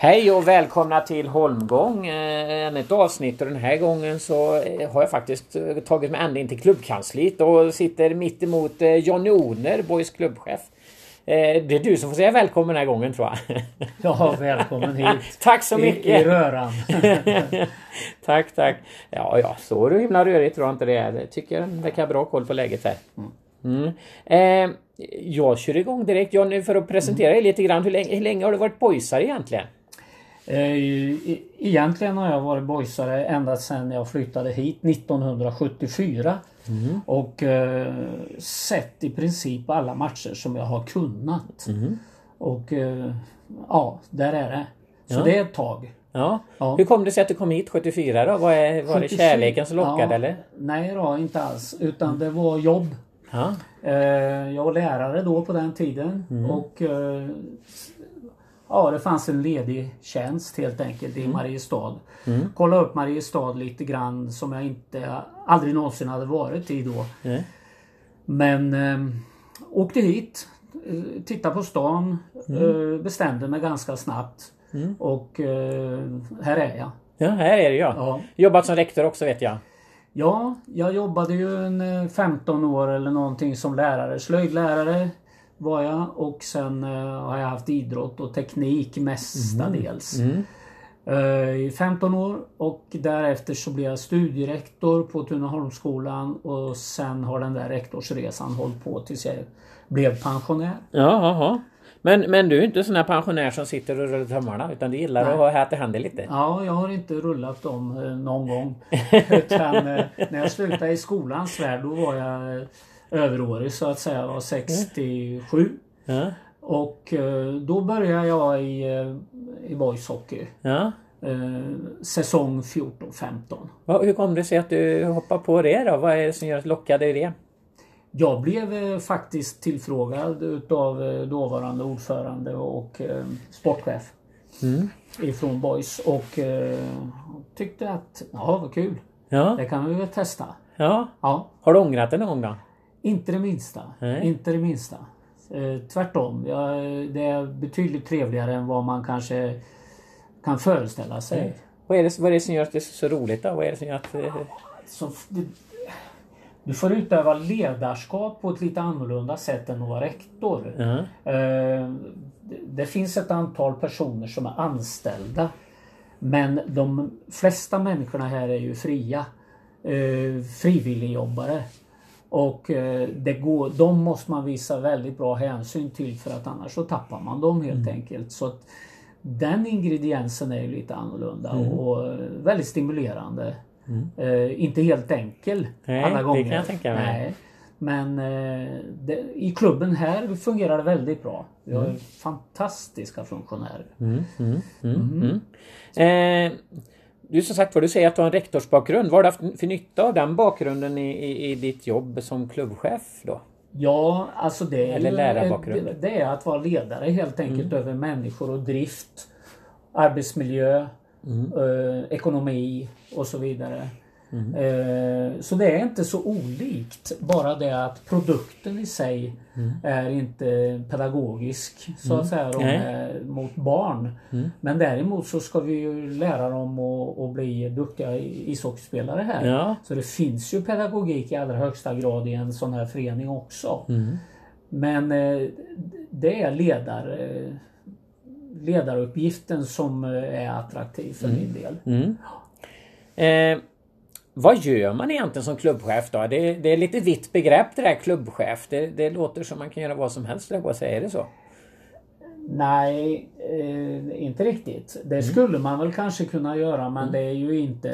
Hej och välkomna till Holmgång. Eh, ännu ett avsnitt och den här gången så eh, har jag faktiskt eh, tagit mig ända in till klubbkansliet och sitter mitt emot Jonny Oner, Boys klubbchef. Det är du som får säga välkommen den här gången tror jag. Ja, välkommen hit. tack så mycket. I, i röran. tack, tack. Ja, ja, så himla rörigt tror jag inte det är. Jag tycker jag verkar bra koll på läget här. Mm. Eh, jag kör igång direkt Jonny för att presentera dig lite grann. Hur länge, hur länge har du varit boysare egentligen? Eh, egentligen har jag varit boysare ända sedan jag flyttade hit 1974. Mm. Och eh, sett i princip alla matcher som jag har kunnat. Mm. Och eh, ja, där är det. Så ja. det är ett tag. Ja. ja. Hur kom det sig att du kom hit 74 då? Var, är, var 74, det kärleken som lockade ja, eller? Nej då, inte alls. Utan det var jobb. Eh, jag var lärare då på den tiden. Mm. Och eh, Ja, det fanns en ledig tjänst helt enkelt i mm. Mariestad. Mm. Kolla upp Mariestad lite grann som jag inte aldrig någonsin hade varit i då. Mm. Men eh, åkte hit, eh, tittade på stan, mm. eh, bestämde mig ganska snabbt. Mm. Och eh, här är jag. Ja, här är du ja. ja. Jobbat som rektor också vet jag. Ja, jag jobbade ju en 15 eh, år eller någonting som lärare, slöjdlärare var jag och sen uh, har jag haft idrott och teknik mestadels. Mm. Mm. Uh, I 15 år och därefter så blev jag studierektor på Tunaholmsskolan och sen har den där rektorsresan hållit på tills jag blev pensionär. Jaha. Men, men du är inte sån här pensionär som sitter och rullar tummarna utan du gillar Nej. att ha att det händer lite? Ja, jag har inte rullat dem eh, någon gång. utan, eh, när jag slutade i skolans värld då var jag överårig så att säga. Jag var 67. Ja. Och eh, då började jag i, eh, i boys hockey. Ja. Eh, säsong 14-15. Hur kom det sig att du hoppade på det då? Vad är det som gör att lockade i det? Jag blev faktiskt tillfrågad utav dåvarande ordförande och sportchef. Mm. Ifrån Boys och tyckte att ja vad kul. Ja. Det kan vi väl testa. Ja. ja. Har du ångrat det någon gång då? Inte det minsta. Nej. Inte det minsta. Eh, tvärtom. Ja, det är betydligt trevligare än vad man kanske kan föreställa sig. Vad, är det, vad är det som gör att det är så roligt då? Vad är det som gör att... Eh... Så, det, du får utöva ledarskap på ett lite annorlunda sätt än att vara rektor. Mm. Eh, det finns ett antal personer som är anställda. Men de flesta människorna här är ju fria. Eh, frivilligjobbare. Och eh, det går, de måste man visa väldigt bra hänsyn till för att annars så tappar man dem helt mm. enkelt. Så att Den ingrediensen är lite annorlunda mm. och väldigt stimulerande. Mm. Eh, inte helt enkel Nej, alla gånger. Det kan jag tänka mig. Nej. Men eh, det, i klubben här fungerar det väldigt bra. Vi har mm. fantastiska funktionärer. Du som sagt var, du säger att du har en rektorsbakgrund. Vad har du haft för nytta av den bakgrunden i, i, i ditt jobb som klubbchef då? Ja, alltså det är, Eller lärarbakgrund. Det, det, är att vara ledare helt enkelt mm. över människor och drift. Arbetsmiljö, mm. eh, ekonomi och så vidare. Mm. Eh, så det är inte så olikt. Bara det att produkten i sig mm. är inte pedagogisk så att mm. säga de är mot barn. Mm. Men däremot så ska vi ju lära dem att, att bli duktiga ishockeyspelare här. Ja. Så det finns ju pedagogik i allra högsta grad i en sån här förening också. Mm. Men eh, det är ledar, eh, ledaruppgiften som är attraktiv för min del. Eh, vad gör man egentligen som klubbchef då? Det, det är lite vitt begrepp det där klubbchef. Det, det låter som man kan göra vad som helst, jag säga. Är det så? Nej, eh, inte riktigt. Det mm. skulle man väl kanske kunna göra men mm. det är ju inte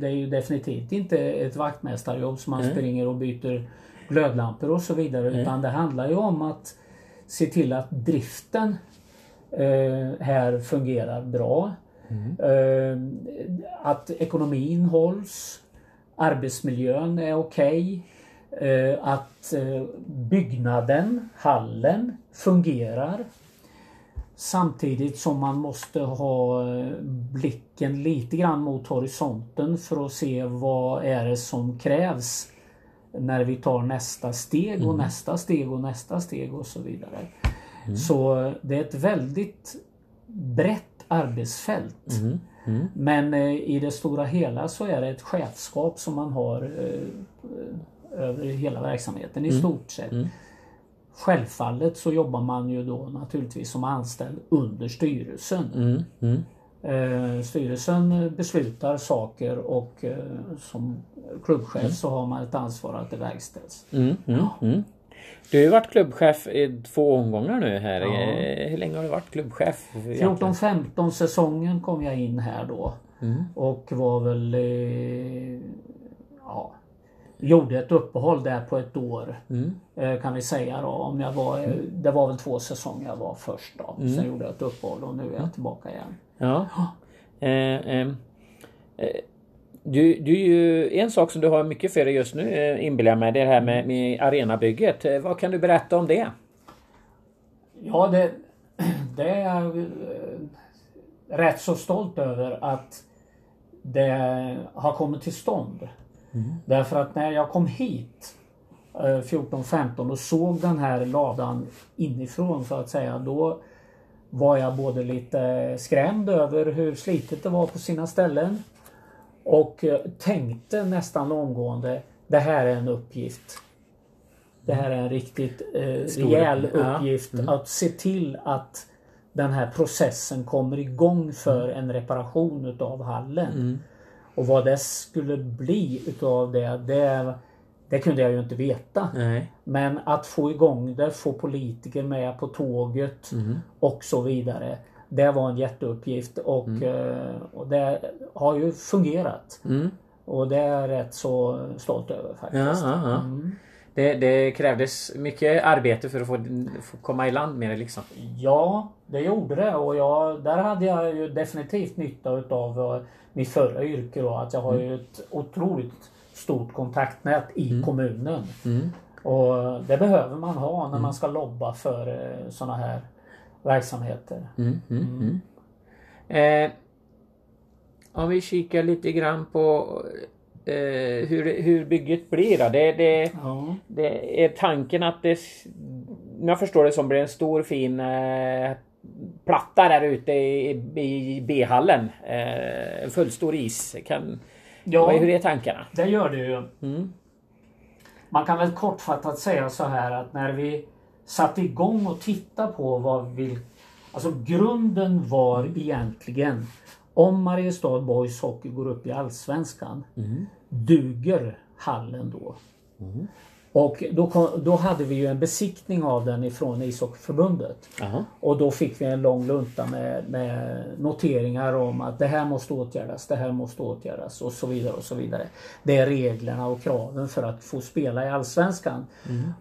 Det är ju definitivt inte ett vaktmästarjobb som man mm. springer och byter glödlampor och så vidare. Mm. Utan det handlar ju om att se till att driften eh, här fungerar bra. Mm. Att ekonomin hålls. Arbetsmiljön är okej. Okay, eh, att eh, byggnaden, hallen, fungerar. Samtidigt som man måste ha blicken lite grann mot horisonten för att se vad är det som krävs när vi tar nästa steg och mm. nästa steg och nästa steg och så vidare. Mm. Så det är ett väldigt brett arbetsfält. Men eh, i det stora hela så är det ett chefskap som man har eh, över hela verksamheten i stort sett. Självfallet så jobbar man ju då naturligtvis som anställd under styrelsen. Eh, styrelsen beslutar saker och eh, som klubbchef så har man ett ansvar att det verkställs. Mm, mm, mm. Du har ju varit klubbchef i två omgångar nu här. Eh, Hur länge har du varit klubbchef? egentligen? 14-15 säsongen kom jag in här då. Och var väl... Eh, ja, gjorde ett uppehåll där på ett år. Eh, kan vi säga då. Om jag var, eh, Det var väl två säsonger jag var först då. Sen gjorde jag ett uppehåll och nu är jag tillbaka igen. Ja. Eh, eh, du, du en sak som du har mycket för dig just nu eh, inbillar jag mig, det här med, med arenabygget. Eh, Vad kan du berätta om det? Ja, det, det är jag eh, rätt så stolt över att det har kommit till stånd. Därför att när jag kom hit eh, 14-15 och såg den här ladan inifrån så att säga. Då var jag både lite skrämd över hur slitet det var på sina ställen. Och eh, tänkte nästan omgående, det här är en uppgift. Det här är en riktigt eh, Stor rejäl uppgift, ja. uppgift att se till att den här processen kommer igång för en reparation utav hallen. Och vad det skulle bli utav det, det, det kunde jag ju inte veta. Nej. Men att få igång det, få politiker med på tåget och så vidare. Det var en jätteuppgift och, eh, och det har ju fungerat. Och det är jag rätt så stolt över Ja, faktiskt. ja, ja. Det, det krävdes mycket arbete för att få, få komma i land med det liksom. Ja, det gjorde det och jag, där hade jag ju definitivt nytta utav eh, mitt förra yrke då. Att jag har ju ett otroligt stort kontaktnät i kommunen. Och det behöver man ha när man ska lobba för sådana här verksamheter. Eh, om vi kikar lite grann på eh, hur, hur bygget blir då. Det, det, Ja. det är tanken att det, om jag förstår det som, blir en stor fin eh, platta där ute i, i B-hallen. Eh, en fullstor is. Kan, Ja. vad, hur är tankarna? Det gör det ju. Man kan väl kortfattat säga så här att när vi satte igång och tittade på vad vi... Alltså grunden var egentligen om Mariestad Boys Hockey går upp i Allsvenskan. Duger hallen då? Och då, kom, då hade vi ju en besiktning av den ifrån ishockeyförbundet. Och då fick vi en lång lunta med, med noteringar om att det här måste åtgärdas, det här måste åtgärdas och så vidare och så vidare. Det är reglerna och kraven för att få spela i Allsvenskan.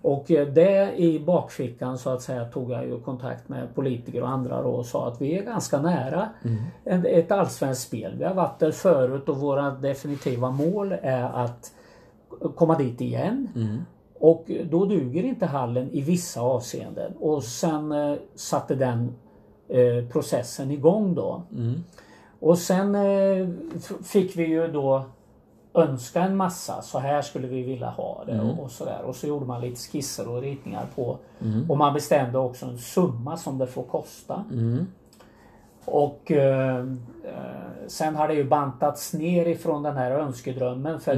Och eh, det i bakfickan så att säga tog jag ju kontakt med politiker och andra då och sa att vi är ganska nära en- ett allsvenskt spel. Vi har varit där förut och våra definitiva mål är att komma dit igen. Och då duger inte hallen i vissa avseenden. Och sen eh, satte den eh, processen igång då. Och sen eh, fick vi ju då önska en massa. Så här skulle vi vilja ha det och, och sådär. Och så gjorde man lite skisser och ritningar på. Och man bestämde också en summa som det får kosta. Och eh, eh, sen har det ju bantats ner ifrån den här önskedrömmen. För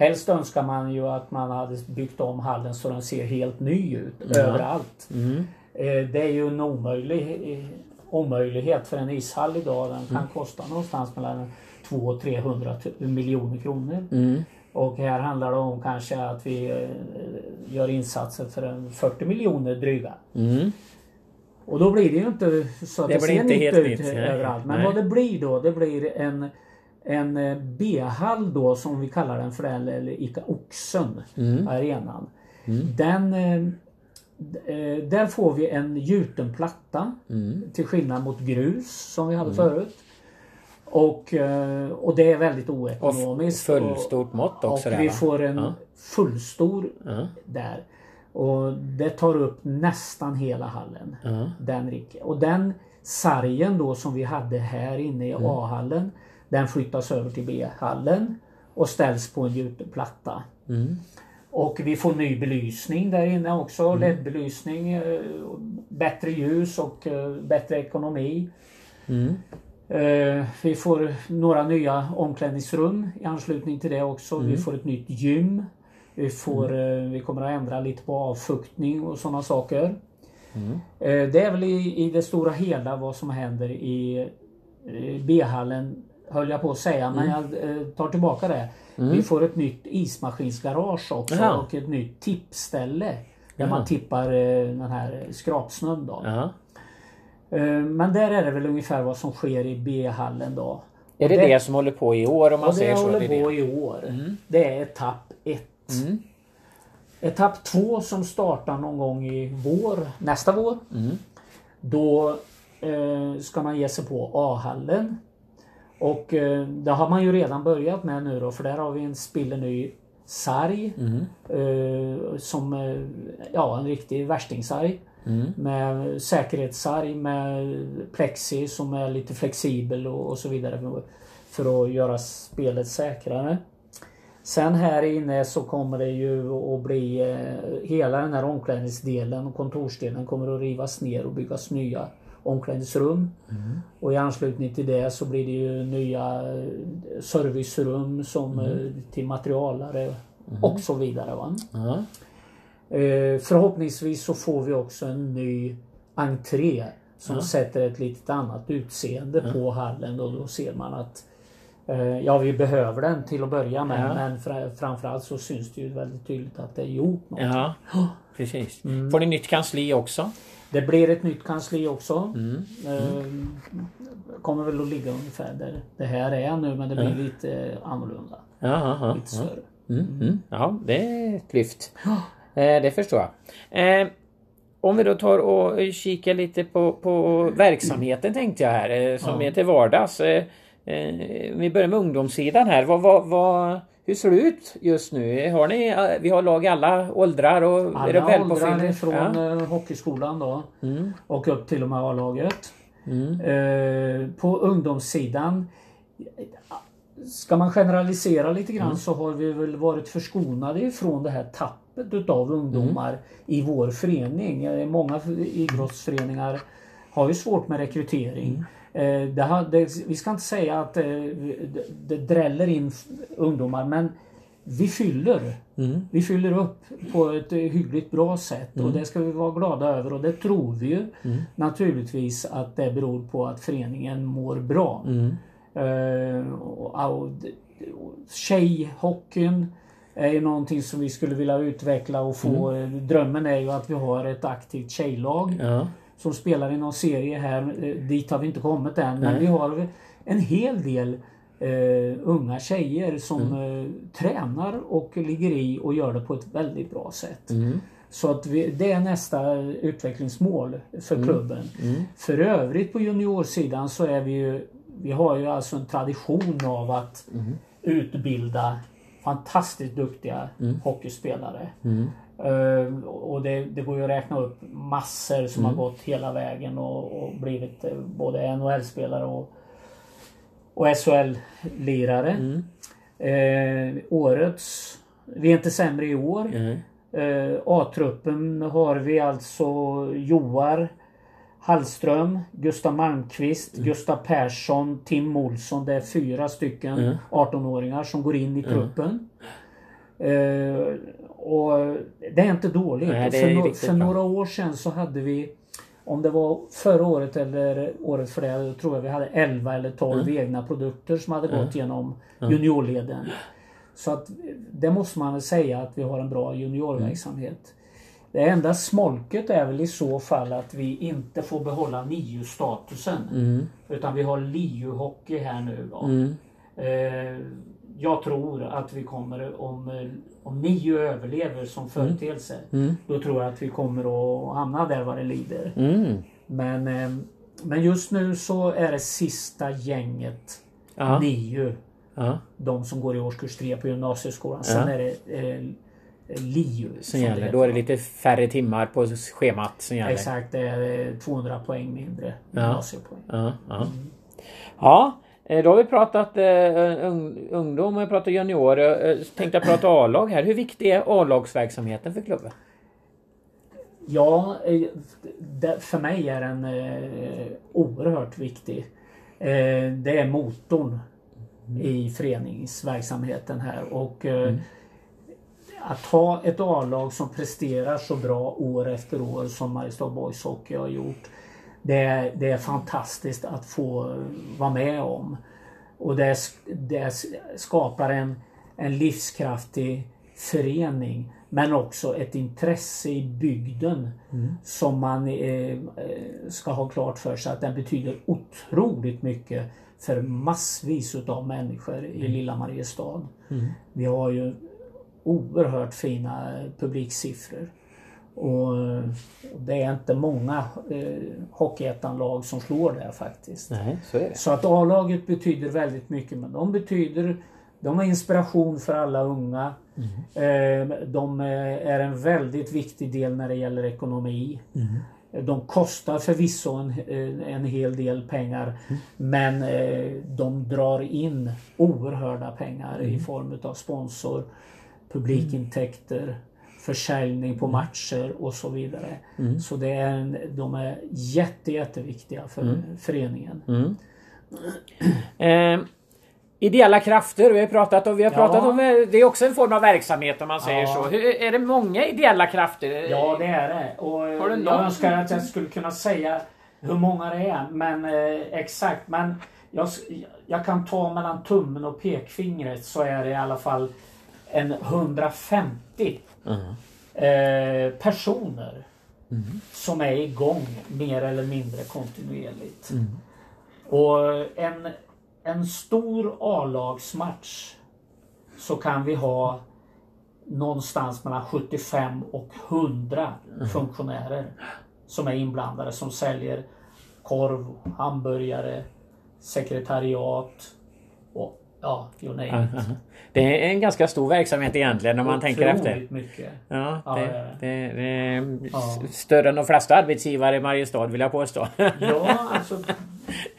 helst önskar man ju att man hade byggt om hallen så den ser helt ny ut överallt. Eh, det är ju en omöjlig, eh, omöjlighet för en ishall idag. Den kan kosta någonstans mellan 200 och 300 tu- miljoner kronor. Och här handlar det om kanske att vi eh, gör insatser för en 40 miljoner dryga. Och då blir det ju inte så att Det det, ser inte nytt ut nytt, överallt. Men Nej. vad det blir då, det blir en, en eh, B-hall då som vi kallar den för, eller ICA Oxen, Mm. arenan. Den, eh, eh, där får vi en gjuten platta Mm. till skillnad mot grus som vi hade förut. Och, och det är väldigt Och oekonomiskt. fullstort mått också. Och där, vi får en Ja. fullstor Ja. där. Och det tar upp nästan hela hallen. Ja. Den. Och den sargen då som vi hade här inne Mm. i A-hallen. Den flyttas över till B-hallen. Och ställs på en gjuten platta. Mm. Och vi får ny belysning där inne också. Mm. LED-belysning. eh, Bättre ljus och eh, bättre ekonomi. Mm. Eh, vi får några nya omklädningsrum i anslutning till det också. Vi får ett nytt gym. Vi, får, eh, vi kommer att ändra lite på avfuktning och sådana saker. Eh, Det är väl i, i det stora hela vad som händer i B-hallen höll jag på att säga men jag eh, tar tillbaka det. Vi får ett nytt ismaskinsgarage också Jaha. och ett nytt tippställe. Där Jaha. man tippar eh, den här skrapsnön då. Ja. Eh, Men där är det väl ungefär vad som sker i B-hallen då. Är det Och det, som håller på i år om man det säger så? håller Det är på det. i år. Det är etapp 1. Mm. Etapp 2 som startar någon gång i vår, nästa vår. Mm. Då eh, ska man ge sig på A-hallen. Och eh, det har man ju redan börjat med nu då för där har vi en spilleny sarg. Mm. Eh, som eh, ja, en riktig värstingsarg. Mm. Med säkerhetssarg med plexi som är lite flexibel och, och så vidare. För att göra spelet säkrare. Sen här inne så kommer det ju att bli eh, hela den här omklädningsdelen och kontorsdelen kommer att rivas ner och byggas nya omklädningsrum. Och i anslutning till det så blir det ju nya eh, servicerum som eh, till materialare och så vidare. Va? Ja. Eh, förhoppningsvis så får vi också en ny entré som sätter ett litet annat utseende på hallen och då ser man att eh, Ja vi behöver den till att börja med Ja. men fra, framförallt så syns det ju väldigt tydligt att det är gjort något. ja, precis. Mm. Får ni nytt kansli också? Det blir ett nytt kansli också. Mm. Eh, kommer väl att ligga ungefär där det här är nu men det blir lite annorlunda. Ja, ja, ja. Lite större. Mm, mm. ja det är ett lyft. Eh, det förstår jag. Eh, om vi då tar och kikar lite på, på verksamheten tänkte jag här eh, som är till vardags. Eh, eh, vi börjar med ungdomssidan här. Vad, vad, vad, hur ser det ut just nu? Har ni, vi har lag i alla åldrar och är det Alla väl åldrar ifrån Ja. eh, hockeyskolan då Mm. och upp till och med A-laget. Mm. Eh, på ungdomssidan Ska man generalisera lite Mm. grann så har vi väl varit förskonade ifrån det här tappet utav ungdomar Mm. i vår förening. Eh, Många idrottsföreningar har ju svårt med rekrytering. Mm. Eh, Det har, det, vi ska inte säga att eh, det, det dräller in ungdomar men vi fyller. Mm. Vi fyller upp på ett eh, hyggligt bra sätt och det ska vi vara glada över och det tror vi ju naturligtvis att det beror på att föreningen mår bra. Mm. Eh, och, och, tjejhockeyn är ju någonting som vi skulle vilja utveckla och få. Drömmen är ju att vi har ett aktivt tjejlag Ja. Som spelar i någon serie här. Eh, Dit har vi inte kommit än men Nej. vi har en hel del eh, unga tjejer som Mm. eh, tränar och ligger i och gör det på ett väldigt bra sätt. Mm. Så att vi, det är nästa utvecklingsmål för klubben. Mm. För övrigt på juniorsidan så är vi ju Vi har ju alltså en tradition av att Mm. utbilda fantastiskt duktiga Mm. hockeyspelare. Mm. Eh, och det, det går ju att räkna upp massor som Mm. har gått hela vägen och, och blivit eh, både NHL-spelare och, och SHL-lirare. Mm. Eh, årets, vi är inte sämre i år. Nej. Eh, A-truppen har vi alltså Joar Hallström, Gustav Malmqvist, Gustav Persson, Tim Olsson. Det är fyra stycken Mm. 18-åringar som går in i truppen. Eh, och det är inte dåligt. Nej, är för no- för några år sedan så hade vi om det var förra året eller året för det, tror jag vi hade 11 eller 12 Mm. egna produkter som hade gått genom juniorleden. Så att det måste man väl säga att vi har en bra juniorverksamhet. Det enda smolket är väl i så fall att vi inte får behålla NIU-statusen. Mm. Utan vi har LIU-hockey här nu. Mm. Eh, jag tror att vi kommer om, eh, om NIU överlever som företeelse. Mm. Då tror jag att vi kommer att hamna där vad det lider. Mm. Men, eh, men just nu så är det sista gänget Ja. NIU. Ja. De som går i årskurs 3 på gymnasieskolan. Sen Ja. är det eh, LIU. Som gäller. Då är det lite färre timmar på schemat som gäller. Exakt, det är eh, 200 poäng mindre Ja. gymnasiepoäng. Ja, ja. ja eh, då har vi pratat eh, ung, ungdom och pratat junior. Eh, Tänkte jag prata A-lag här. Hur viktig är A-lagsverksamheten för klubben? Ja, eh, för mig är den eh, oerhört viktig. Eh, det är motorn i föreningsverksamheten här. Och eh, att ha ett A-lag som presterar så bra år efter år som Mariestad Boys Hockey har gjort. Det är, det är fantastiskt att få vara med om. Och det, det skapar en, en livskraftig förening. Men också ett intresse i bygden mm. som man eh, ska ha klart för sig att den betyder otroligt mycket för massvis utav människor i mm. lilla Mariestad. Mm. Vi har ju oerhört fina publiksiffror. Och det är inte många eh, Hockeyettan-lag som slår det faktiskt. Nej, så, är det. så att A-laget betyder väldigt mycket. Men de betyder de är inspiration för alla unga. Mm. Eh, de är en väldigt viktig del när det gäller ekonomi. Mm. De kostar förvisso en, eh, en hel del pengar mm. men eh, de drar in oerhörda pengar i form av sponsor, publikintäkter, försäljning på mm. matcher och så vidare. Mm. Så det är en, de är jätte, jätteviktiga för föreningen. Eh. Ideella krafter, vi har pratat om, vi har pratat ja. om det är också en form av verksamhet om man säger ja. så. Hur, är det många ideella krafter? Ja det är det. Och Har du jag önskar att jag skulle kunna säga hur många det är men eh, exakt. Men jag, jag kan ta mellan tummen och pekfingret så är det i alla fall en 150 mm. eh, personer mm. som är igång mer eller mindre kontinuerligt. Mm. Och en en stor A-lagsmatch så kan vi ha någonstans mellan 75 och 100 mm. funktionärer som är inblandade som säljer korv, hamburgare, sekretariat och ja, you name it. Det är en ganska stor verksamhet egentligen om man Otroligt tänker efter. mycket. Ja, ja, det, det, det är ja. större än de flesta arbetsgivare i Mariestad vill jag påstå. Ja, alltså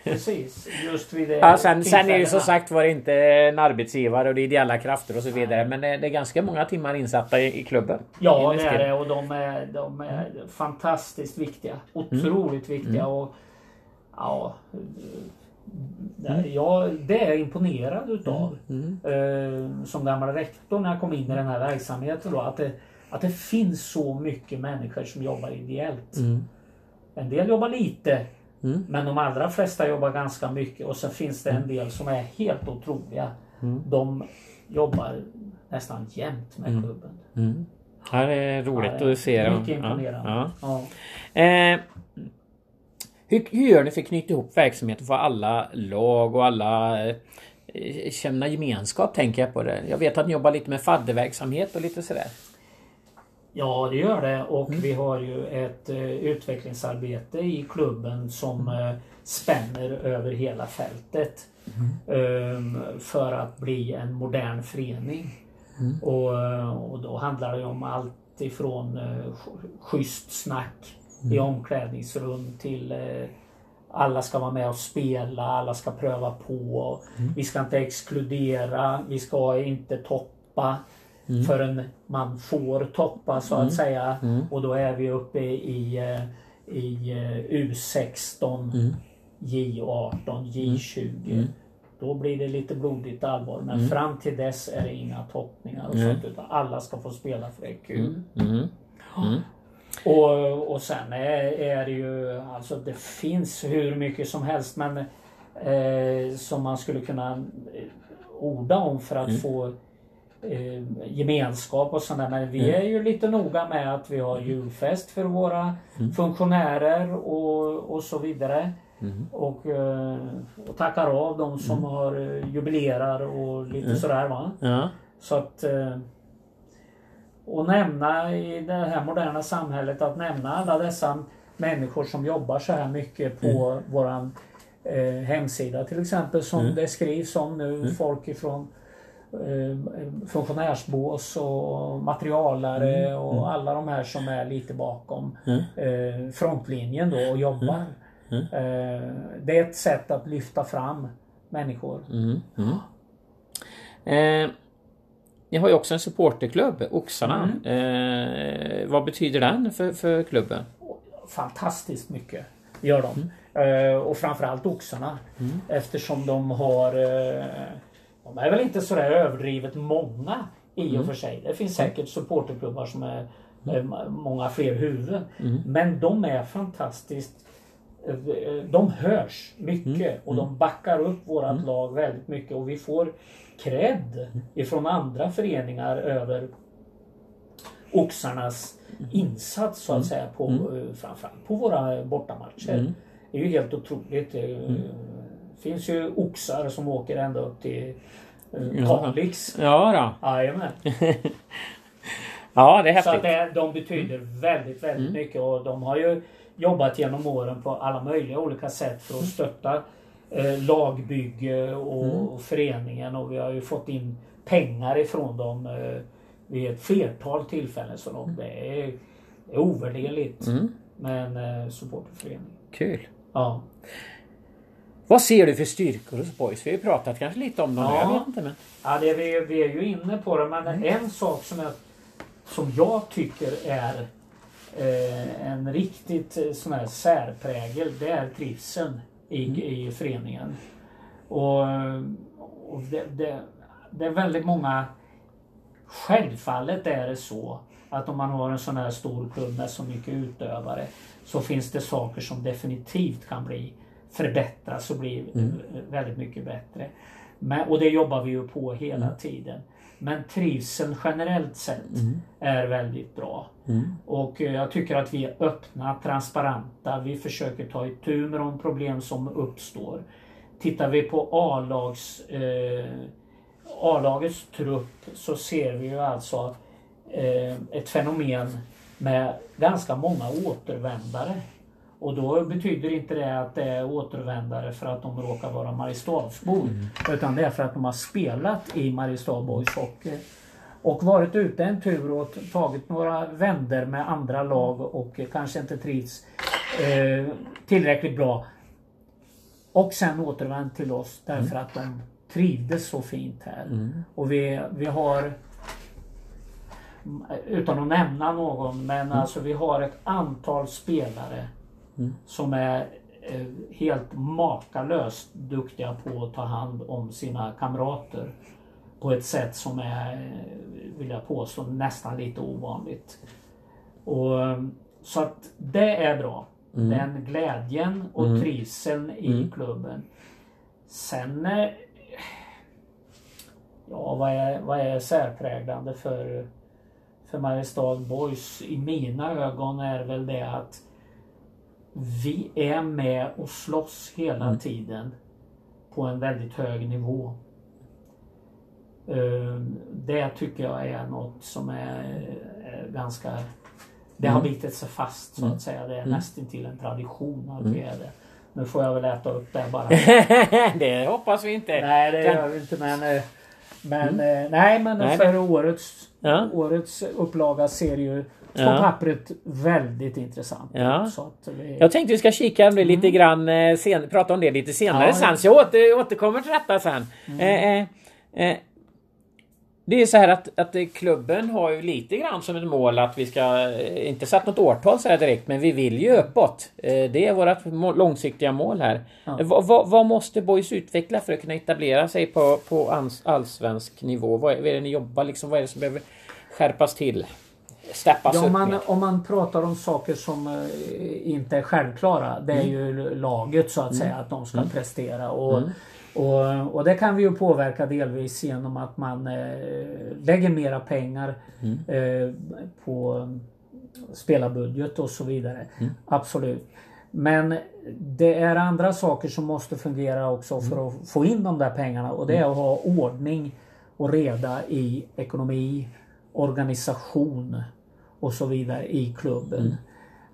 Precis, just vid det ja, sen, sen är ju som sagt var inte en arbetsgivare och det är ideella krafter och så vidare. Men det, är ganska många timmar insatta i, i klubben. Ja det är det och de är, de är fantastiskt viktiga. Otroligt mm. viktiga. Mm. Och, ja, Mm. Jag, det är jag imponerad utav. Mm. Mm. Eh, som gammal rektor när jag kom in i den här verksamheten. Då, att, det, att det finns så mycket människor som jobbar ideellt. Mm. En del jobbar lite. Mm. Men de allra flesta jobbar ganska mycket och sen finns det en del som är helt otroliga. Mm. De jobbar nästan jämt med klubben. Ja, det är roligt ja, det är att se dem. Mycket imponerande. Ja. Eh, hur, hur gör ni för att knyta ihop verksamheten för alla lag och alla eh, känna gemenskap tänker jag på det. Jag vet att ni jobbar lite med fadderverksamhet och lite sådär. Ja det gör det och mm. vi har ju ett uh, utvecklingsarbete i klubben som uh, spänner över hela fältet. Mm. Um, för att bli en modern förening. Mm. Och, och då handlar det om allt ifrån uh, schysst snack i mm. omklädningsrum till eh, alla ska vara med och spela, alla ska pröva på. Mm. Vi ska inte exkludera, vi ska inte toppa mm. förrän man får toppa så att mm. säga. Mm. Och då är vi uppe i, eh, i, i U16, J18, J20. Då blir det lite blodigt allvar. Men fram till dess är det inga toppningar och sånt utan alla ska få spela för det är kul. Och, och sen är, är det ju, alltså det finns hur mycket som helst men eh, som man skulle kunna eh, orda om för att mm. få eh, gemenskap och sådär. Men vi mm. är ju lite noga med att vi har mm. julfest för våra mm. funktionärer och, och så vidare. Mm. Och, eh, och tackar av de som mm. har eh, jubilerar och lite sådär va. Ja. Så att eh, och nämna i det här moderna samhället att nämna alla dessa människor som jobbar så här mycket på mm. våran eh, hemsida till exempel som mm. det skrivs om nu mm. folk ifrån eh, funktionärsbås och materialare mm. och mm. alla de här som är lite bakom mm. eh, frontlinjen då och jobbar. Eh, det är ett sätt att lyfta fram människor. Eh, ni har ju också en supporterklubb, Oxarna. Mm. Eh, vad betyder den för, för klubben? Fantastiskt mycket gör de. Eh, och framförallt oxarna. Eftersom de har eh, De är väl inte sådär överdrivet många i och för sig. Det finns säkert supporterklubbar som är eh, många fler huvuden. Men de är fantastiskt eh, de hörs mycket och de backar upp vårat lag väldigt mycket och vi får cred ifrån andra föreningar över oxarnas insats så att säga på, eh, framförallt på våra bortamatcher. Det är ju helt otroligt. Det finns ju oxar som åker ända upp till eh, Kalix. Ja då. Jajamän. Ja, det är Så att häftigt. det, de betyder väldigt, väldigt mycket och de har ju jobbat genom åren på alla möjliga olika sätt för att stötta eh, lagbygge och föreningen och vi har ju fått in pengar ifrån dem eh, vid ett flertal tillfällen. Så de, det, är, är ovärderligt med en eh, supporterförening. Kul. Ja. Vad ser du för styrkor hos boys? Vi har ju pratat kanske lite om dem. Ja. Jag vet inte men. Ja, det vi, vi är ju inne på det men en sak som jag, som jag tycker är eh, en riktigt eh, sån här särprägel det är trivseln i, i föreningen. Och, och det, det, det är väldigt många Självfallet är det så att om man har en sån här stor klubb med så mycket utövare så finns det saker som definitivt kan bli förbättras och bli väldigt mycket bättre. Men, och det jobbar vi ju på hela tiden. Men trivseln generellt sett är väldigt bra. Och eh, jag tycker att vi är öppna, transparenta. Vi försöker ta itu med de problem som uppstår. Tittar vi på A-lags eh, A-lagets trupp så ser vi ju alltså eh, ett fenomen med ganska många återvändare. Och då betyder inte det att det är återvändare för att de råkar vara Mariestadsbor. Utan det är för att de har spelat i Mariestad Boys Hockey. Och varit ute en tur och tagit några vänder med andra lag och kanske inte trivs eh, tillräckligt bra. Och sen återvänt till oss därför att de trivdes så fint här. Och vi, vi har utan att nämna någon men alltså vi har ett antal spelare som är eh, helt makalöst duktiga på att ta hand om sina kamrater på ett sätt som är, eh, vill jag påstå, nästan lite ovanligt. Och, eh, så att det är bra. Den glädjen och trivseln i klubben. Sen Ja, vad är, vad är särpräglande för, för Mariestad Boys? I mina ögon är väl det att vi är med och slåss hela tiden på en väldigt hög nivå. Eh, Det tycker jag är något som är, är ganska... Det har bitit sig fast så att säga. Det är nästan till en tradition att vi är det. Nu får jag väl äta upp det bara. det hoppas vi inte. Nej, det gör vi inte men... eh, Men eh, nej, men Nej, för årets, Ja. årets upplaga ser ju på Ja. pappret väldigt intressant Ja. vi, Jag tänkte vi ska kika om det lite grann, eh, sen, prata om det lite senare Ja, sen. Så jag åter, återkommer till detta sen. Eh, eh, eh, det är så här att, att klubben har ju lite grann som ett mål att vi ska, eh, inte satt något årtal så här direkt, men vi vill ju uppåt. Det är vårt långsiktiga mål här. Ja. Vad, vad, måste Boys utveckla för att kunna etablera sig på, på allsvensk nivå? Vad är, vad är det ni jobbar liksom? Vad är det som behöver skärpas till? Steppas Ja, upp om, man, om man pratar om saker som eh, inte är självklära. Det är ju laget så att säga att de ska prestera. Och, och, och det kan vi ju påverka delvis genom att man eh, lägger mera pengar eh, på spelarbudget och så vidare. Absolut. Men det är andra saker som måste fungera också för att få in de där pengarna och det är att ha ordning och reda i ekonomi, organisation och så vidare i klubben.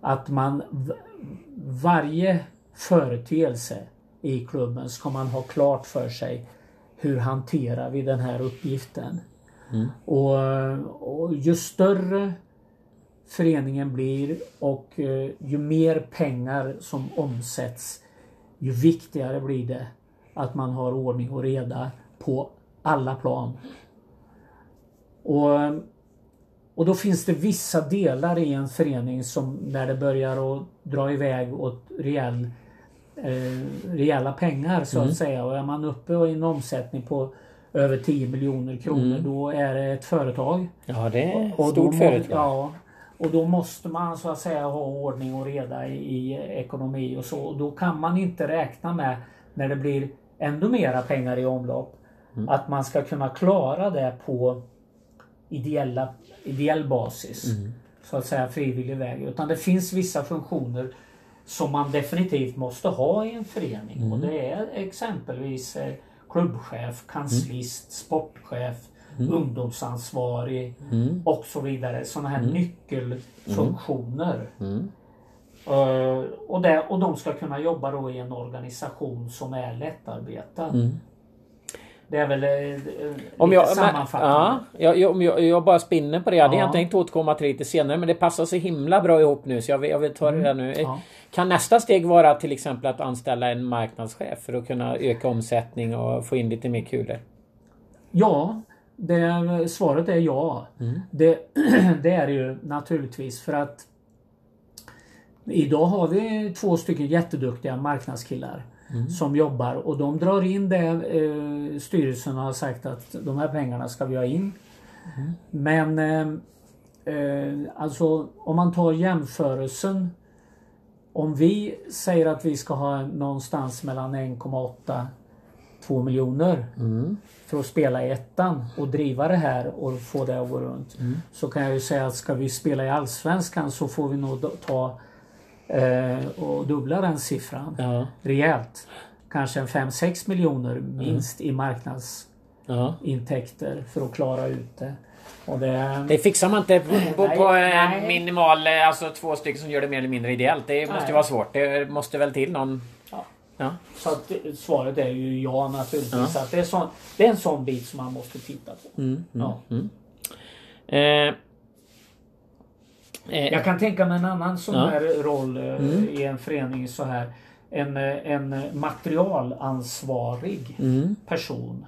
Att man varje företeelse i klubben ska man ha klart för sig hur hanterar vi den här uppgiften. Och, och ju större föreningen blir och eh, ju mer pengar som omsätts ju viktigare blir det att man har ordning och reda på alla plan. Och, och då finns det vissa delar i en förening som när det börjar att dra iväg åt rejäl eh, rejäla pengar så Mm. att säga. Och är man uppe i en omsättning på över 10 miljoner kronor Mm. då är det ett företag. Ja, det är ett Och då stort må- företag. Ja, och då måste man så att säga ha ordning och reda i, i ekonomi och så. Och då kan man inte räkna med när det blir ännu mera pengar i omlopp Mm. att man ska kunna klara det på ideella, ideell basis. Mm. Så att säga frivillig väg. Utan det finns vissa funktioner som man definitivt måste ha i en förening. Mm. Och det är exempelvis eh, klubbchef, kanslist, sportchef, ungdomsansvarig Mm. och så vidare. Sådana här nyckelfunktioner. Mm. Eh, och, det, och de ska kunna jobba då i en organisation som är lättarbetad. Mm. Det är väl eh, Om jag, men, sammanfattande. ja, jag, om jag, jag bara spinner på det. Jag hade Ja. egentligen tänkt återkomma till det lite senare men det passar så himla bra ihop nu så jag vill, jag vill ta det där nu. Mm. Ja. Kan nästa steg vara till exempel att anställa en marknadschef för att kunna öka omsättning och få in lite mer kulor? Ja, det, svaret är ja. Mm. Det, det är det ju naturligtvis för att Idag har vi två stycken jätteduktiga marknadskillar Mm. som jobbar och de drar in det eh, styrelsen har sagt att de här pengarna ska vi ha in. Mm. Men eh, eh, alltså om man tar jämförelsen om vi säger att vi ska ha någonstans mellan 1,8 2 miljoner Mm. för att spela i ettan och driva det här och få det att gå runt. Mm. Så kan jag ju säga att ska vi spela i Allsvenskan så får vi nog ta och dubbla den siffran Ja. rejält. Kanske en 5-6 miljoner minst i marknadsintäkter för att klara ut det. Det Det fixar man inte på, Nej, på eh, nej. minimal, eh, alltså två stycken som gör det mer eller mindre ideellt. Det måste Nej. ju vara svårt. Det måste väl till någon... Ja. Ja. Så att eh, svaret är ju ja naturligtvis. Ja. Att det, är sån, det är en sån bit som man måste titta på. Mm, mm, Ja. mm. Eh, eh, Jag kan tänka mig en annan sån Ja. Mm. här roll eh, i en förening så här. En, eh, en materialansvarig mm, person.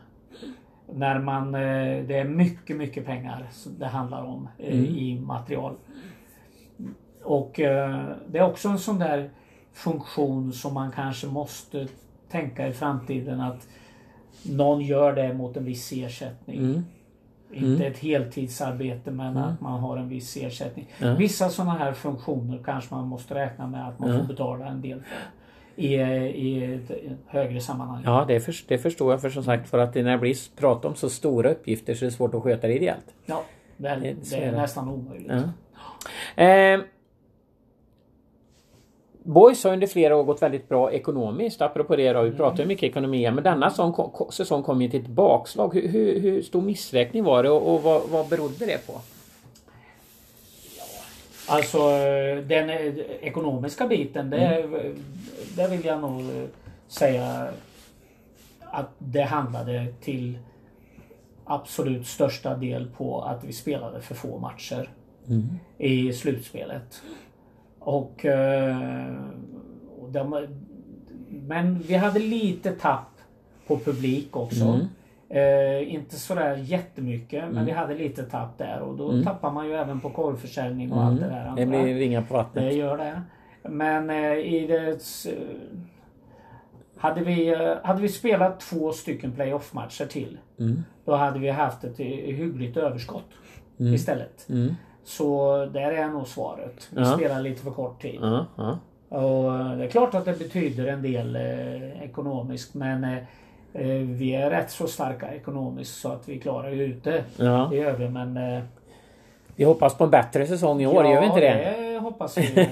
När man, eh, det är mycket, mycket pengar det handlar om eh, Mm. i material. Och eh, det är också en sån där funktion som man kanske måste tänka i framtiden att någon gör det mot en viss ersättning. Mm, Inte ett heltidsarbete men att man har en viss ersättning. Ja. Vissa sådana här funktioner kanske man måste räkna med att man får betala en del för. I, i ett högre sammanhang. ja, det, för, det förstår jag. För som sagt, för att när det blir prat om så stora uppgifter så är det svårt att sköta det ideellt. Ja, det, Det- är nästan omöjligt. Eh, Boys har under flera år gått väldigt bra ekonomiskt. Apropå det då, vi pratar ju mycket ekonomi men denna säsong kom, ju till ett bakslag. Hur, hur, hur stor missräkning var det och, och vad, vad berodde det på? Alltså den eh, ekonomiska biten, det, Mm. det vill jag nog eh, säga att det handlade till absolut största del på att vi spelade för få matcher i slutspelet. Och, eh, och de, men vi hade lite tapp på publik också. Mm. Eh, inte sådär jättemycket men vi hade lite tapp där och då Mm. tappar man ju även på korvförsäljning och allt det där Det andra. blir ringa på Det vattnet. gör det. Men eh, i det... s- Hade vi, eh, hade vi spelat två stycken playoff-matcher till Mm. då hade vi haft ett eh, hyggligt överskott Mm. istället. Så där är nog svaret. Vi Ja. spelar lite för kort tid. Ja, ja. Och det är klart att det betyder en del eh, ekonomiskt men eh, eh, vi är rätt så starka ekonomiskt så att vi klarar ju ut det. ja. Det gör vi men... Eh, Vi hoppas på en bättre säsong i år, gör vi inte det? det hoppas vi.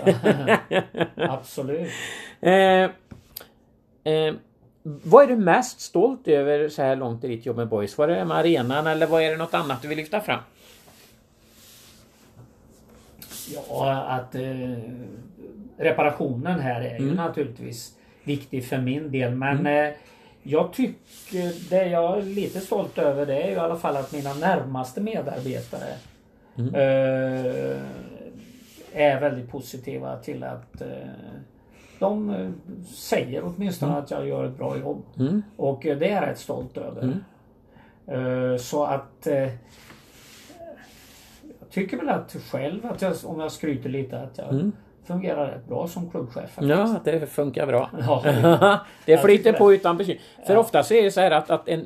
Absolut. Eh, eh, vad är du mest stolt över så här långt i ditt jobb med Boys? Var det med arenan eller vad är det något annat du vill lyfta fram? Ja, att eh, reparationen här är ju Mm. naturligtvis viktig för min del. Men eh, jag tycker det jag är lite stolt över det är ju i alla fall att mina närmaste medarbetare Mm. eh, är väldigt positiva till att eh, de eh, säger åtminstone att jag gör ett bra jobb. Mm. Och eh, det är jag rätt stolt över. Mm. Så att Jag tycker väl att själv att jag, om jag skryter lite att jag Mm. fungerar rätt bra som klubbchef. faktiskt. Ja, det funkar bra. Ja. det flyter på utan bekymmer. För ofta så är det så här att, att en...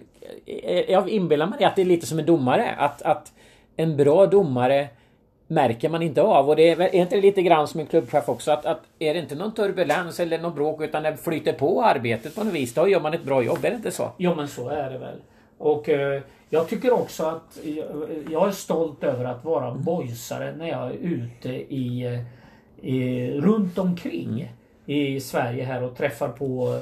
Jag inbillar mig att det är lite som en domare. Att, att en bra domare märker man inte av. Och det är, är inte lite grann som en klubbchef också? Att, att är det inte någon turbulens eller någon bråk utan det flyter på arbetet på något vis, då gör man ett bra jobb. Är det inte så? Jo men så är det väl. Och eh, jag tycker också att jag, är stolt över att vara boysare när jag är ute i, i runt omkring i Sverige här och träffar på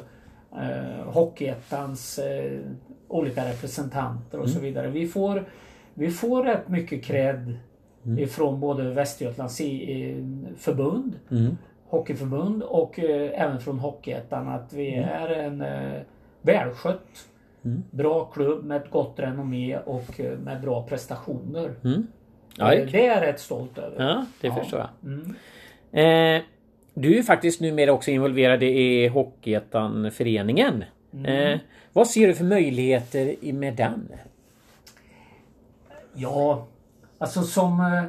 eh, Hockeyettans eh, olika representanter och så vidare. Vi får, vi får rätt mycket cred ifrån både Västergötlands förbund hockeyförbund och eh, även från Hockeyettan att vi är en eh, välskött bra klubb med ett gott renommé och eh, med bra prestationer. Ja, Eh, det är jag rätt stolt över. ja det Ja. förstår jag. Mm. Eh, du är faktiskt numera också involverad i Hockeyettan-föreningen. Eh, vad ser du för möjligheter med den? Ja, alltså som... eh,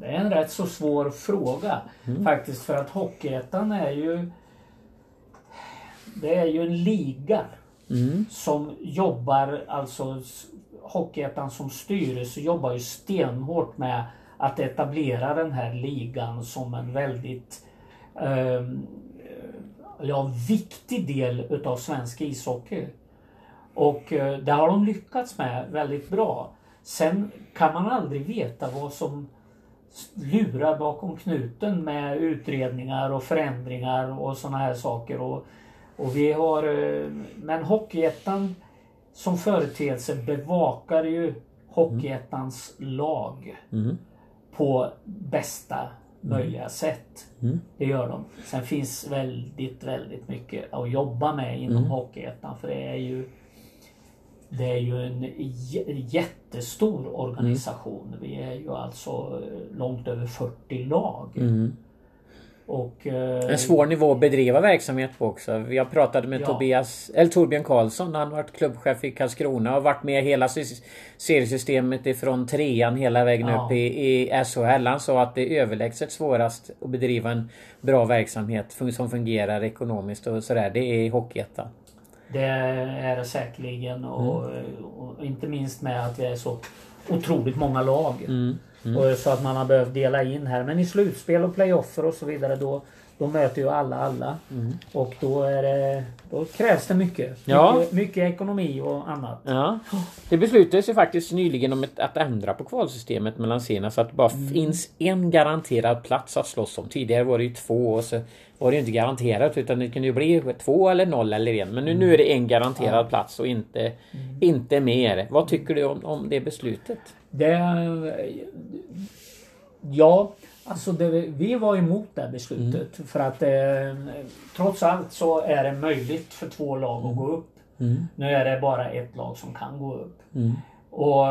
Det är en rätt så svår fråga faktiskt för att Hockeyettan är ju... Det är ju en liga som jobbar, alltså Hockeyettan som styrelse jobbar ju stenhårt med att etablera den här ligan som en väldigt ehm, ja, viktig del utav svensk ishockey. Och eh, det har de lyckats med väldigt bra. Sen kan man aldrig veta vad som lurar bakom knuten med utredningar och förändringar och sådana här saker. Och, och vi har, eh, men Hockeyettan som företeelse bevakar ju Hockeyettans lag på bästa möjliga sätt. Det gör de. Sen finns väldigt, väldigt mycket att jobba med inom Hockeyettan för det är ju det är ju en jättestor organisation. Vi är ju alltså eh, långt över 40 lag. Och, eh, En svår nivå att bedriva verksamhet på också. Jag pratade med Ja. Tobias, eller Torbjörn Karlsson. Han har varit klubbchef i Karlskrona och varit med hela sys- seriesystemet ifrån trean hela vägen Ja. upp i, i SHL. Han sa att det är överlägset svårast att bedriva en bra verksamhet som fungerar ekonomiskt och sådär. Det är Hockeyettan. Det är det säkerligen och, och inte minst med att vi är så otroligt många lag. Och så att man har behövt dela in här. Men i slutspel och playoffer och så vidare då, då möter ju alla alla. Och då, är det, då krävs det mycket. Ja. mycket. Mycket ekonomi och annat. Ja. Det beslutades ju faktiskt nyligen om ett, att ändra på kvalsystemet mellan serierna så att det bara finns en garanterad plats att slåss om. Tidigare var det ju två och så var det ju inte garanterat utan det kunde ju bli två eller noll eller en. Men nu, nu är det en garanterad plats och inte, inte mer. Vad tycker du om, om det beslutet? Det, ja, alltså det, vi var emot det beslutet. För att eh, trots allt så är det möjligt för två lag att gå upp. Nu är det bara ett lag som kan gå upp. Och,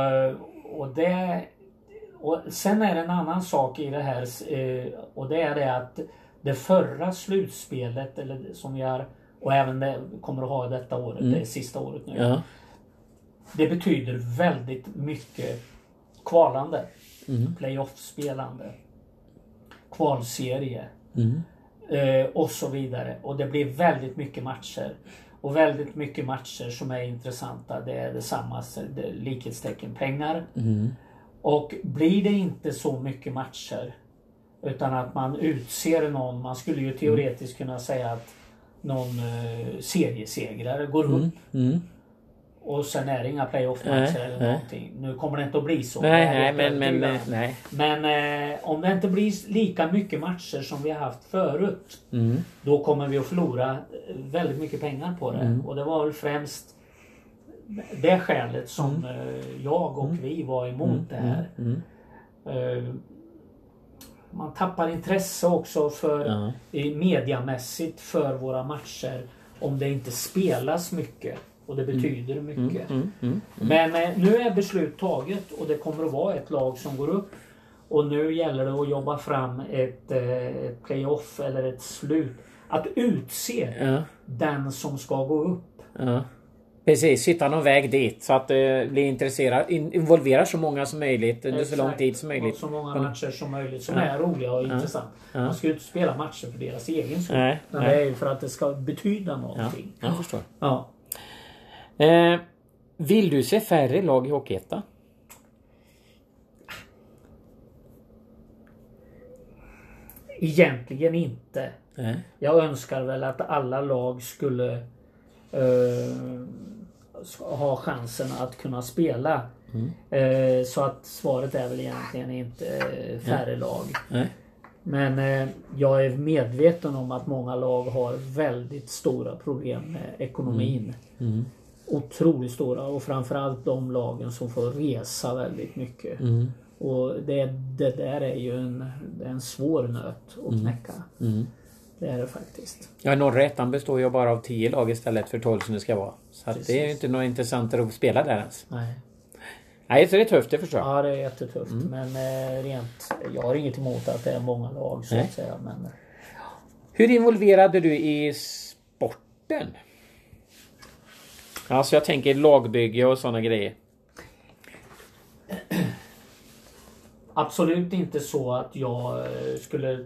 och det och sen är det en annan sak i det här eh, och det är det att det förra slutspelet eller det som vi har och även det kommer att ha detta året, det är sista året nu. Ja. Det betyder väldigt mycket kvalande. Playoff-spelande. Kvalserie. Eh, och så vidare. Och det blir väldigt mycket matcher. Och väldigt mycket matcher som är intressanta. Det är detsamma, det är likhetstecken pengar. Och blir det inte så mycket matcher utan att man utser någon, man skulle ju teoretiskt kunna säga att någon eh, seriesegrare går upp. Och sen är det inga playoff-matcher eller nej. någonting. Nu kommer det inte att bli så. Nej, nej, men, men övertygad. nej. Men eh, om det inte blir lika mycket matcher som vi har haft förut. Mm. Då kommer vi att förlora eh, väldigt mycket pengar på det. Mm. Och det var väl främst det skälet som Mm. eh, jag och vi var emot det här. Eh, man tappar intresse också för Ja. mediamässigt för våra matcher om det inte spelas mycket. Och det betyder mycket. Mm. Men eh, nu är beslut taget och det kommer att vara ett lag som går upp. Och nu gäller det att jobba fram ett, eh, playoff eller ett slut. Att utse Ja. den som ska gå upp. Ja. Precis, hitta någon väg dit så att det blir intresserad, in, involverar så många som möjligt under så lång tid som möjligt. Och så många matcher som möjligt som är roliga och intressanta. Man ska ju inte spela matcher för deras egen skull. Nej, Men nej. det är ju för att det ska betyda Ja, någonting. jag förstår. Ja. Eh, vill du se färre lag i Hockeyettan? Egentligen inte. Nej. Jag önskar väl att alla lag skulle eh, ha chansen att kunna spela. Eh, så att svaret är väl egentligen inte eh, färre lag. Nej. Men eh, jag är medveten om att många lag har väldigt stora problem med ekonomin. Mm. Otroligt stora och framförallt de lagen som får resa väldigt mycket. Mm. Och det, det där är ju en, det är en svår nöt att knäcka. Mm. Det är det faktiskt. Ja, norra ettan består ju bara av 10 lag istället för 12 som det ska vara. Så att det är ju inte något intressant att spela där ens. Nej. Nej, så det är tufft, det förstår jag. Ja det är jättetufft men eh, rent Jag har inget emot att det är många lag så Nej. att säga. Men, Hur involverad är du i sporten? Alltså jag tänker lagbygge och sådana grejer. Absolut inte så att jag eh, skulle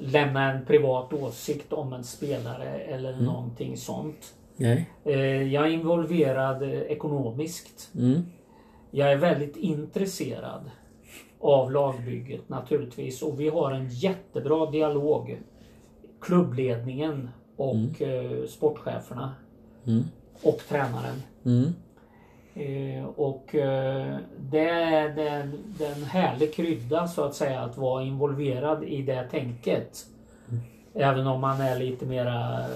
lämna en privat åsikt om en spelare eller någonting sånt. Nej. Eh, Jag är involverad eh, ekonomiskt. Mm. Jag är väldigt intresserad av lagbygget naturligtvis och vi har en jättebra dialog. Klubbledningen och eh, sportcheferna Mm. Och tränaren. Mm. Eh, och eh, det är det det är en härlig krydda så att säga att vara involverad i det tänket. Även om man är lite mera eh,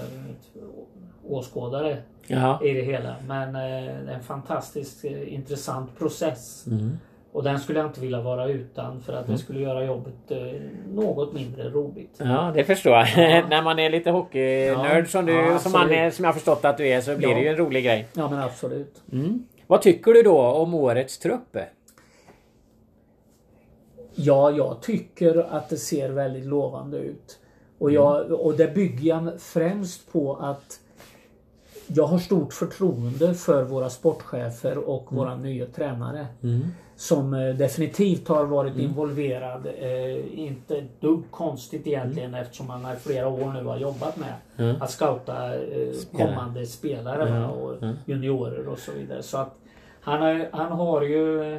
åskådare Ja. i det hela. Men eh, det är en fantastiskt eh, intressant process. Mm. Och den skulle jag inte vilja vara utan för att det skulle göra jobbet eh, något mindre roligt. Ja, det förstår jag. När man är lite hockeynörd Ja. som du, Ja, som, man är, som jag förstått att du är, så blir Ja. det ju en rolig grej. Ja men absolut. Mm. Vad tycker du då om årets trupp? Ja, jag tycker att det ser väldigt lovande ut. Och, jag, och det bygger jag främst på att jag har stort förtroende för våra sportchefer och våra nya tränare. Som eh, definitivt har varit involverad. Eh, inte ett dugg konstigt egentligen eftersom man i flera år nu har jobbat med att scouta eh, kommande spelare va, och juniorer och så vidare. Så att han, har, han har ju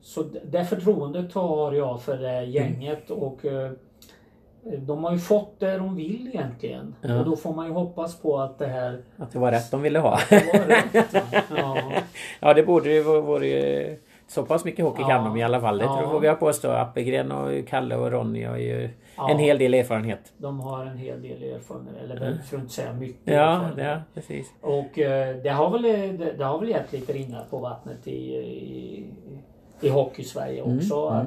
så det förtroendet har jag för det gänget och eh, de har ju fått det de vill egentligen. Och då får man ju hoppas på att det här Att det var rätt de ville ha. var rätt. Ja. ja, det borde ju vara vore så pass mycket hockey Ja. kan de i alla fall. Det Ja. tror jag vågar jag påstå. Appelgren och Kalle och Ronny har ju Ja. en hel del erfarenhet. De har en hel del erfarenhet, eller väl för att inte säga mycket. Ja, ja precis. Och eh, det har väl, det, det har väl gett lite ringar på vattnet i, i, i hockey-Sverige Mm, också. Att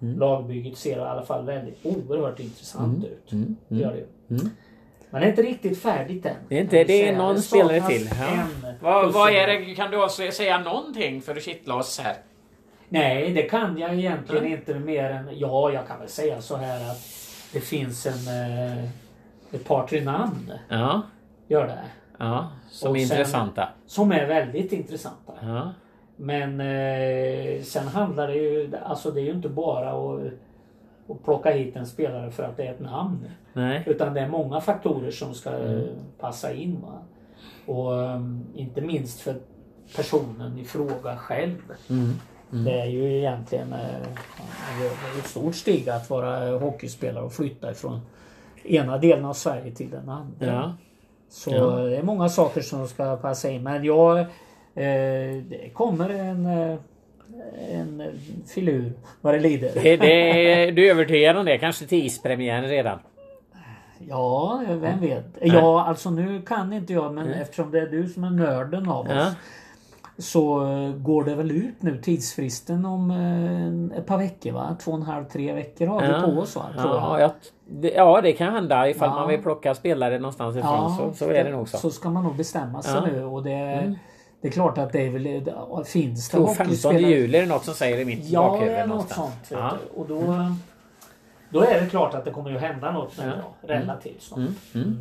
lagbygget ser i alla fall väldigt oerhört intressant ut. Det gör det ju. mm. Men det är inte riktigt färdigt än. Det är inte- det är någon Det spelare till. Ja. Vad, vad är det? Kan du också säga någonting för att kittla oss här? Nej, det kan jag egentligen inte mer än... Ja, jag kan väl säga så här att det finns en... Eh, ett par, tre namn. Ja, Gör det. ja som Och är sen- intressanta. Som är väldigt intressanta. Ja. Men eh, sen handlar det ju... Alltså det är ju inte bara att, att plocka hit en spelare för att det är ett namn. Nej. Utan det är många faktorer som ska Mm. passa in. Va? Och um, inte minst för personen i fråga själv. Mm. Det är ju egentligen eh, ett stort steg att vara hockeyspelare och flytta ifrån ena delen av Sverige till den andra. Ja. Så Ja. det är många saker som ska passa in. Men jag... Eh, det kommer en... Eh, en filur vad det lider. Det, det, du är övertygad om det? Kanske till ispremiären redan? Ja, vem vet. Ja, alltså nu kan inte jag men eftersom det är du som är nörden av oss. Ja. Så eh, går det väl ut nu tidsfristen om eh, ett par veckor va? Två och en halv, tre veckor har vi på oss va? Ja, jag. det, ja, det kan hända ifall Ja. man vill plocka spelare någonstans ifrån. så, så är det nog så. Så ska man nog bestämma sig Ja. Mm. nu och det, det är klart att det är väl... det- Finns det Jag tror 15 hockeyspelare- juli är det något som säger i mitt Ja, bakhuvud är något sånt. Ja. Och då, då är det klart att det kommer ju hända något nu Ja. relativt snart. Mm.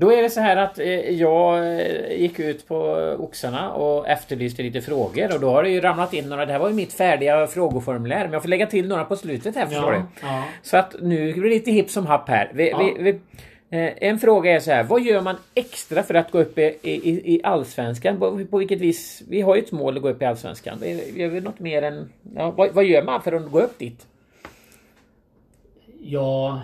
Då är det så här att eh, jag eh, gick ut på Oxarna och efterlyste lite frågor och då har det ju ramlat in några. Det här var ju mitt färdiga frågeformulär men jag får lägga till några på slutet här förstår Ja, du. ja. Så att nu blir det lite hipp som happ här. Vi, Ja. vi, vi, eh, en fråga är så här. Vad gör man extra för att gå upp i, i, i Allsvenskan? På, på vilket vis? Vi har ju ett mål att gå upp i Allsvenskan. Gör vi något mer än... Ja, vad, vad gör man för att gå upp dit? Ja,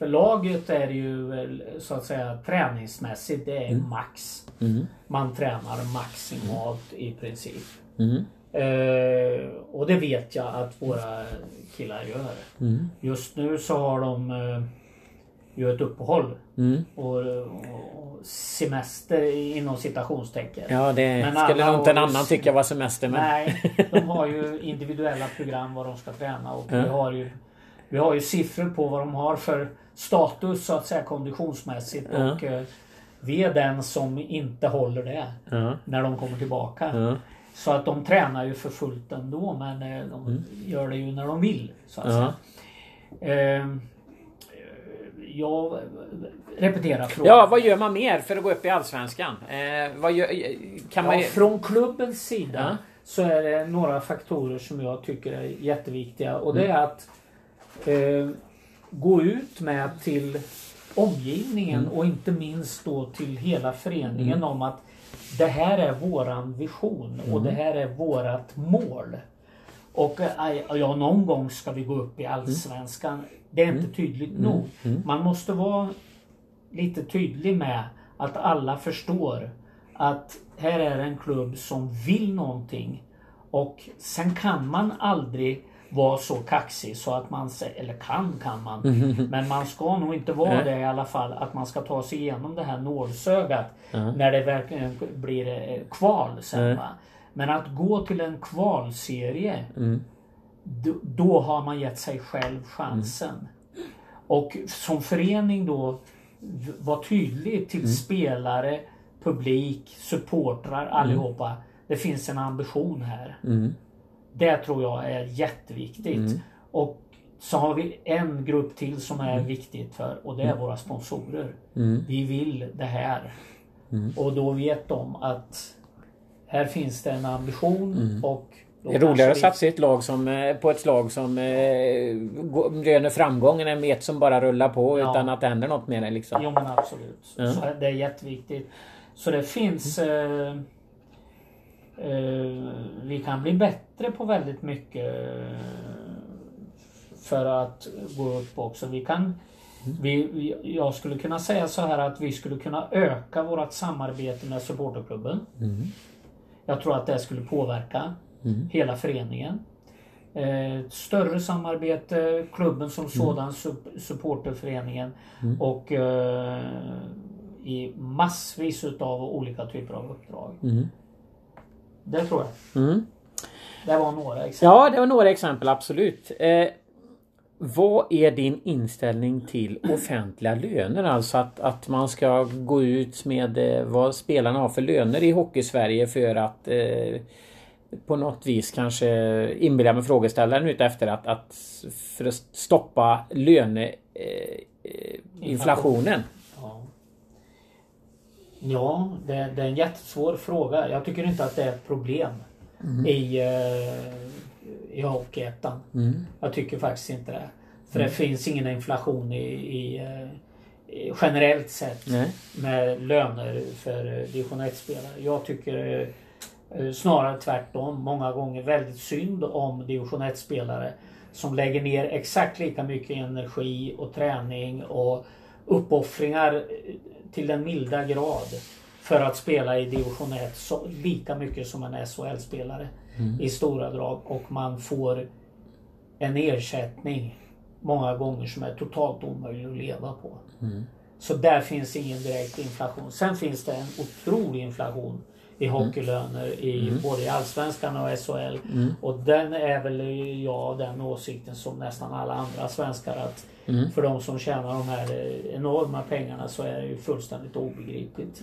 för, laget är det ju så att säga träningsmässigt det är max. Man tränar maximalt i princip. Mm. Eh, och det vet jag att våra killar gör. Just nu så har de eh, ju ett uppehåll. Mm. Och, och semester inom citationstecken. Ja, det Men skulle nog inte en annan tycka var semester. Men... Nej, de har ju individuella program vad de ska träna och vi har ju Vi har ju siffror på vad de har för status så att säga konditionsmässigt Ja. och eh, vi är den som inte håller det Ja. när de kommer tillbaka. Ja. Så att de tränar ju för fullt ändå men eh, de gör det ju när de vill. Så att Mm. Säga. Eh, jag repeterar frågan. ja, vad gör man mer för att gå upp i Allsvenskan? Eh, gör, kan man... Ja, från klubbens sida Ja. så är det några faktorer som jag tycker är jätteviktiga och det Mm. är att eh, gå ut med till omgivningen Mm. och inte minst då till hela föreningen om att det här är våran vision Mm. och det här är vårat mål. Och eh, ja, någon gång ska vi gå upp i Allsvenskan. Det är Mm. inte tydligt nog. Man måste vara lite tydlig med att alla förstår att här är en klubb som vill någonting. Och sen kan man aldrig vara så kaxig så att man säger, eller kan kan man. Men man ska nog inte vara det i alla fall. Att man ska ta sig igenom det här nålsögat. När det verkligen blir eh, kval sen. Va? Men att gå till en kvalserie. Mm. Då, då har man gett sig själv chansen. Och som förening då v- vara tydlig till spelare, publik, supportrar allihopa. Det finns en ambition här. Mm. Det tror jag är jätteviktigt. Och så har vi en grupp till som är viktigt för och det är våra sponsorer. Mm. Vi vill det här. Och då vet de att här finns det en ambition och då Det är roligare att satsa i ett lag som, eh, på ett slag som eh, röner framgång än ett som bara rullar på Ja. utan att det händer något med det liksom. Jo men absolut. Ja. Så det är jätteviktigt. Så det finns... Eh, vi kan bli bättre på väldigt mycket eh, för att gå upp också. Vi kan... Vi, vi, jag skulle kunna säga så här att vi skulle kunna öka vårt samarbete med supporterklubben. Jag tror att det skulle påverka hela föreningen. Eh, ett större samarbete, klubben som sådan, sup- supporterföreningen och eh, i massvis utav olika typer av uppdrag. Mm. Det tror jag. Mm. Det var några exempel. Ja, det var några exempel absolut. Eh, vad är din inställning till offentliga löner? Alltså att, att man ska gå ut med eh, vad spelarna har för löner i Hockeysverige för att eh, på något vis kanske inbilla mig frågeställaren ute efter att, att för att stoppa löneinflationen. Eh, eh, inflationen. Ja, det, det är en jättesvår fråga. Jag tycker inte att det är ett problem i, eh, i Hockeyettan. Mm. Jag tycker faktiskt inte det. För det finns ingen inflation i, i, eh, generellt sett Nej. med löner för eh, division 1-spelare. Jag tycker snarare tvärtom. Många gånger väldigt synd om division 1-spelare som lägger ner exakt lika mycket energi och träning och uppoffringar till den milda grad för att spela i division 1 så, lika mycket som en SHL-spelare i stora drag och man får en ersättning många gånger som är totalt omöjlig att leva på. Så där finns ingen direkt inflation. Sen finns det en otrolig inflation i hockeylöner i både i Allsvenskan och SHL. Och den är väl jag den åsikten som nästan alla andra svenskar att för de som tjänar de här eh, enorma pengarna så är det ju fullständigt obegripligt.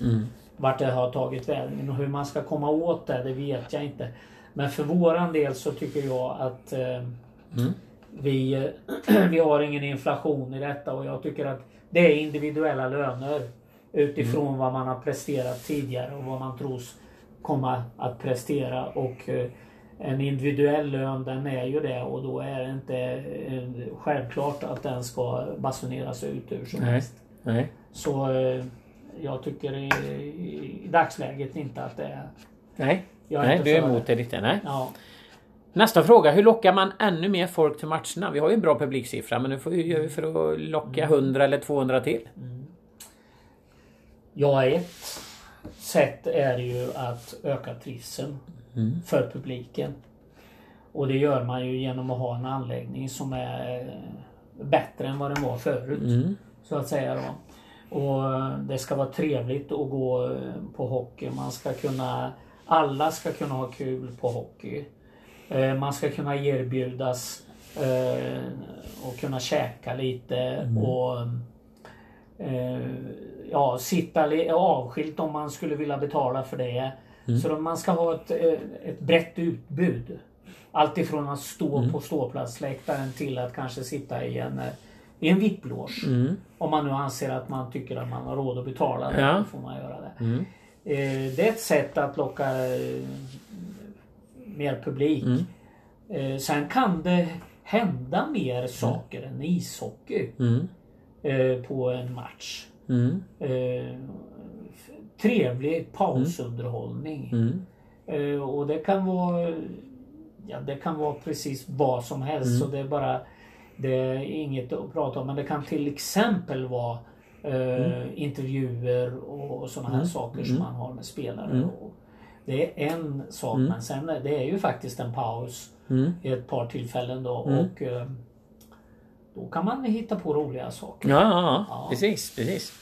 Vart det har tagit vägen och hur man ska komma åt det, det vet jag inte. Men för våran del så tycker jag att eh, vi, eh, vi har ingen inflation i detta och jag tycker att det är individuella löner. Utifrån mm. vad man har presterat tidigare och vad man tros komma att prestera. Och eh, en individuell lön den är ju det och då är det inte eh, självklart att den ska basuneras ut hur som helst. Nej. Så eh, jag tycker i, i dagsläget inte att det är... Nej, jag är nej du är emot det lite. Nej. Ja. Nästa fråga. Hur lockar man ännu mer folk till matcherna? Vi har ju en bra publiksiffra men nu får vi, gör vi för att locka 100 eller 200 till? Mm. Ja, ett sätt är ju att öka trivseln mm. för publiken. Och det gör man ju genom att ha en anläggning som är bättre än vad den var förut. Mm. Så att säga då. Och det ska vara trevligt att gå på hockey. Man ska kunna alla ska kunna ha kul på hockey. Eh, man ska kunna erbjudas eh, och kunna käka lite mm. och eh, ja, sitta avskilt om man skulle vilja betala för det. Mm. Så man ska ha ett, ett brett utbud. Alltifrån att stå mm. på ståplatsläktaren till att kanske sitta i en i en VIP-loge. Mm. Om man nu anser att man tycker att man har råd att betala det. Ja. Får man göra det. Mm. Det är ett sätt att locka mer publik. Mm. Eh, sen kan det hända mer mm. saker än ishockey mm. Eh, på en match. Mm. Eh, trevlig pausunderhållning. Mm. Eh, och det kan vara Ja det kan vara precis vad som helst. Mm. Så det är bara Det är inget att prata om men det kan till exempel vara eh, intervjuer och, och sådana här saker som man har med spelare. Det är en sak men sen det är ju faktiskt en paus mm. i ett par tillfällen då. Mm. Och eh, Då kan man hitta på roliga saker. Ja, ja, ja. precis, precis.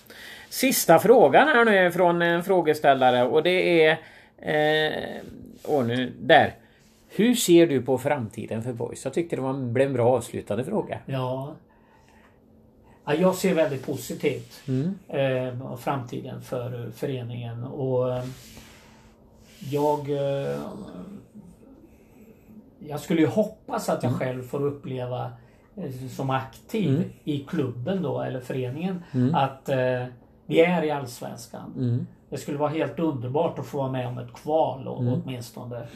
Sista frågan här nu från en frågeställare och det är... Eh, åh, nu, där. Hur ser du på framtiden för Boys? Jag tyckte det var, blev en bra avslutande fråga. Ja. ja jag ser väldigt positivt mm. eh, framtiden för föreningen och eh, jag eh, jag skulle ju hoppas att jag mm. själv får uppleva som aktiv mm. i klubben då eller föreningen mm. att eh, vi är i Allsvenskan. Mm. Det skulle vara helt underbart att få vara med om ett kval och, mm. åtminstone.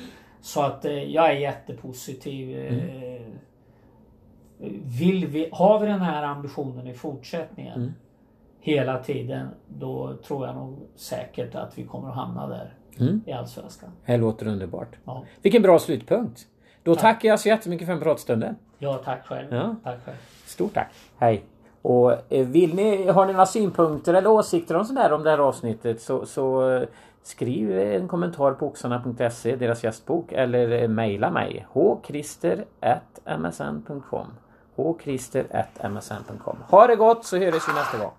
Så att eh, jag är jättepositiv. Eh, mm. vill vi, har vi den här ambitionen i fortsättningen mm. hela tiden då tror jag nog säkert att vi kommer att hamna där mm. i Allsvenskan. Det låter underbart. Ja. Vilken bra slutpunkt. Då tack. tackar jag så jättemycket för en pratstunden. Ja, tack själv. Ja. Tack själv. Stort tack. Hej. Och eh, vill ni, har ni några synpunkter eller åsikter om sådär om det här avsnittet så, så eh, skriv en kommentar på oxarna.se, deras gästbok, eller eh, mejla mig hkrister.msn.com hkrister.msn.com Ha det gott så hörs vi nästa gång.